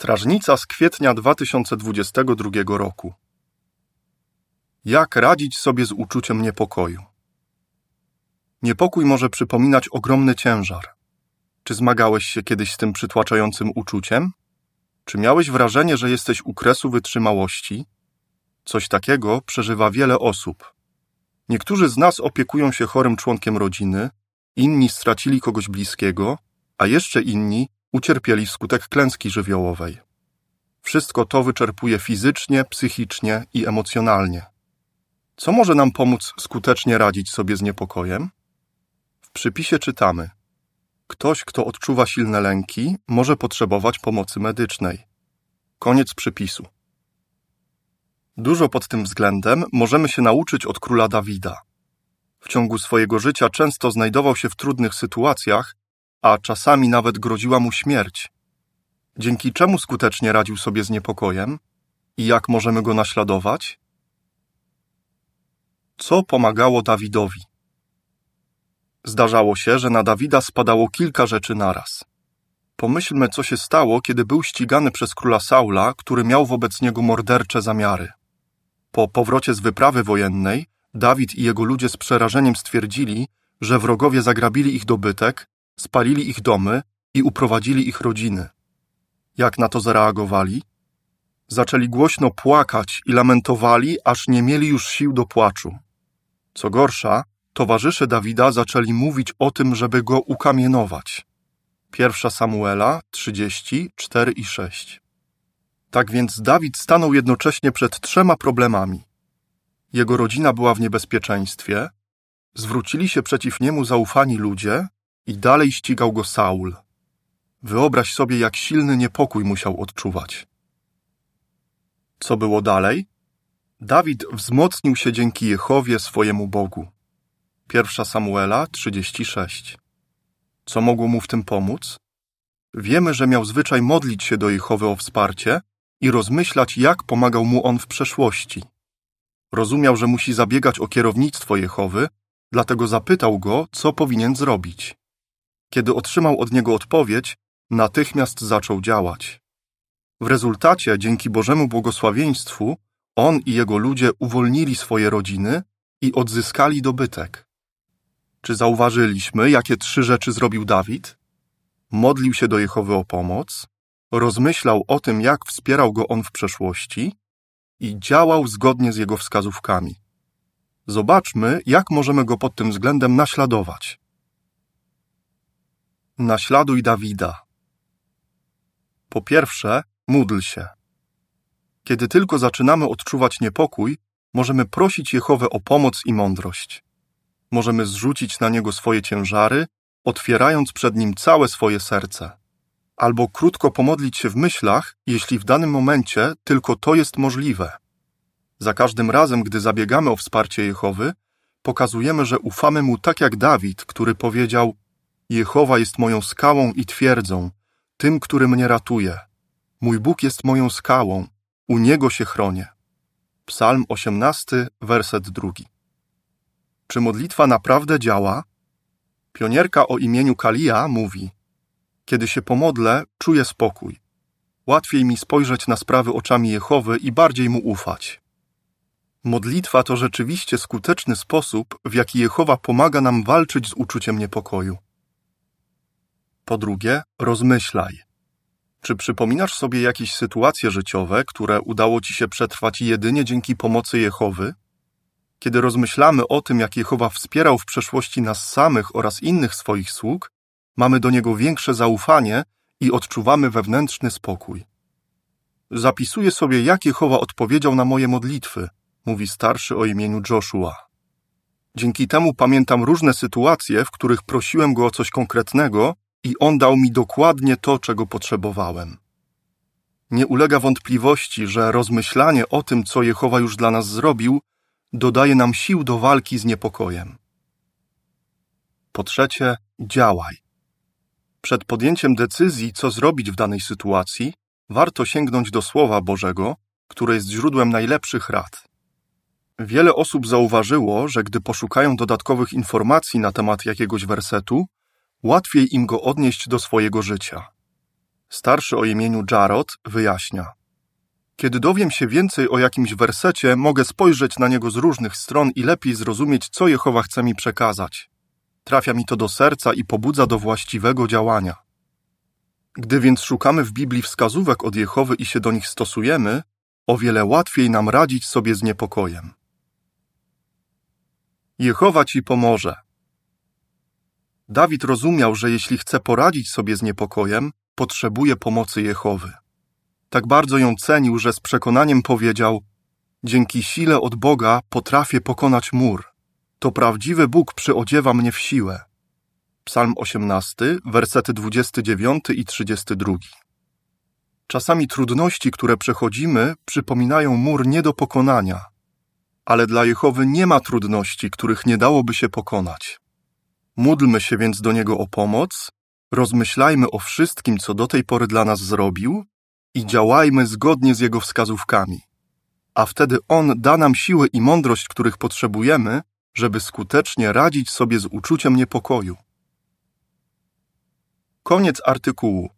Strażnica z kwietnia 2022 roku. Jak radzić sobie z uczuciem niepokoju? Niepokój może przypominać ogromny ciężar. Czy zmagałeś się kiedyś z tym przytłaczającym uczuciem? Czy miałeś wrażenie, że jesteś u kresu wytrzymałości? Coś takiego przeżywa wiele osób. Niektórzy z nas opiekują się chorym członkiem rodziny, inni stracili kogoś bliskiego, a jeszcze inni ucierpieli wskutek klęski żywiołowej. Wszystko to wyczerpuje fizycznie, psychicznie i emocjonalnie. Co może nam pomóc skutecznie radzić sobie z niepokojem? W przypisie czytamy: Ktoś, kto odczuwa silne lęki, może potrzebować pomocy medycznej. Koniec przypisu. Dużo pod tym względem możemy się nauczyć od króla Dawida. W ciągu swojego życia często znajdował się w trudnych sytuacjach, a czasami nawet groziła mu śmierć. Dzięki czemu skutecznie radził sobie z niepokojem i jak możemy go naśladować? Co pomagało Dawidowi? Zdarzało się, że na Dawida spadało kilka rzeczy naraz. Pomyślmy, co się stało, kiedy był ścigany przez króla Saula, który miał wobec niego mordercze zamiary. Po powrocie z wyprawy wojennej, Dawid i jego ludzie z przerażeniem stwierdzili, że wrogowie zagrabili ich dobytek, spalili ich domy i uprowadzili ich rodziny. Jak na to zareagowali? Zaczęli głośno płakać i lamentowali, aż nie mieli już sił do płaczu. Co gorsza, towarzysze Dawida zaczęli mówić o tym, żeby go ukamienować. Pierwsza Samuela 30, 4 i 6. Tak więc Dawid stanął jednocześnie przed trzema problemami. Jego rodzina była w niebezpieczeństwie, zwrócili się przeciw niemu zaufani ludzie i dalej ścigał go Saul. Wyobraź sobie, jak silny niepokój musiał odczuwać. Co było dalej? Dawid wzmocnił się dzięki Jehowie swojemu Bogu. Pierwsza Samuela 36. Co mogło mu w tym pomóc? Wiemy, że miał zwyczaj modlić się do Jehowy o wsparcie i rozmyślać, jak pomagał mu on w przeszłości. Rozumiał, że musi zabiegać o kierownictwo Jehowy, dlatego zapytał go, co powinien zrobić. Kiedy otrzymał od niego odpowiedź, natychmiast zaczął działać. W rezultacie, dzięki Bożemu błogosławieństwu, on i jego ludzie uwolnili swoje rodziny i odzyskali dobytek. Czy zauważyliśmy, jakie trzy rzeczy zrobił Dawid? Modlił się do Jehowy o pomoc, rozmyślał o tym, jak wspierał go on w przeszłości i działał zgodnie z jego wskazówkami. Zobaczmy, jak możemy go pod tym względem naśladować. Naśladuj Dawida. Po pierwsze, módl się. Kiedy tylko zaczynamy odczuwać niepokój, możemy prosić Jehowę o pomoc i mądrość. Możemy zrzucić na niego swoje ciężary, otwierając przed nim całe swoje serce. Albo krótko pomodlić się w myślach, jeśli w danym momencie tylko to jest możliwe. Za każdym razem, gdy zabiegamy o wsparcie Jehowy, pokazujemy, że ufamy mu tak jak Dawid, który powiedział: Jehowa jest moją skałą i twierdzą, tym, który mnie ratuje. Mój Bóg jest moją skałą, u niego się chronię. Psalm 18, werset drugi. Czy modlitwa naprawdę działa? Pionierka o imieniu Kalia mówi: Kiedy się pomodlę, czuję spokój. Łatwiej mi spojrzeć na sprawy oczami Jehowy i bardziej mu ufać. Modlitwa to rzeczywiście skuteczny sposób, w jaki Jehowa pomaga nam walczyć z uczuciem niepokoju. Po drugie, rozmyślaj. Czy przypominasz sobie jakieś sytuacje życiowe, które udało ci się przetrwać jedynie dzięki pomocy Jehowy? Kiedy rozmyślamy o tym, jak Jehowa wspierał w przeszłości nas samych oraz innych swoich sług, mamy do Niego większe zaufanie i odczuwamy wewnętrzny spokój. Zapisuję sobie, jak Jehowa odpowiedział na moje modlitwy, mówi starszy o imieniu Joshua. Dzięki temu pamiętam różne sytuacje, w których prosiłem go o coś konkretnego i On dał mi dokładnie to, czego potrzebowałem. Nie ulega wątpliwości, że rozmyślanie o tym, co Jehowa już dla nas zrobił, dodaje nam sił do walki z niepokojem. Po trzecie, działaj. Przed podjęciem decyzji, co zrobić w danej sytuacji, warto sięgnąć do Słowa Bożego, które jest źródłem najlepszych rad. Wiele osób zauważyło, że gdy poszukają dodatkowych informacji na temat jakiegoś wersetu, łatwiej im go odnieść do swojego życia. Starszy o imieniu Jarod wyjaśnia. Kiedy dowiem się więcej o jakimś wersecie, mogę spojrzeć na niego z różnych stron i lepiej zrozumieć, co Jehowa chce mi przekazać. Trafia mi to do serca i pobudza do właściwego działania. Gdy więc szukamy w Biblii wskazówek od Jehowy i się do nich stosujemy, o wiele łatwiej nam radzić sobie z niepokojem. Jehowa ci pomoże. Dawid rozumiał, że jeśli chce poradzić sobie z niepokojem, potrzebuje pomocy Jehowy. Tak bardzo ją cenił, że z przekonaniem powiedział: Dzięki sile od Boga potrafię pokonać mur. To prawdziwy Bóg przyodziewa mnie w siłę. Psalm 18, wersety 29 i 32. Czasami trudności, które przechodzimy, przypominają mur nie do pokonania, ale dla Jehowy nie ma trudności, których nie dałoby się pokonać. Módlmy się więc do Niego o pomoc, rozmyślajmy o wszystkim, co do tej pory dla nas zrobił i działajmy zgodnie z Jego wskazówkami. A wtedy On da nam siłę i mądrość, których potrzebujemy, żeby skutecznie radzić sobie z uczuciem niepokoju. Koniec artykułu.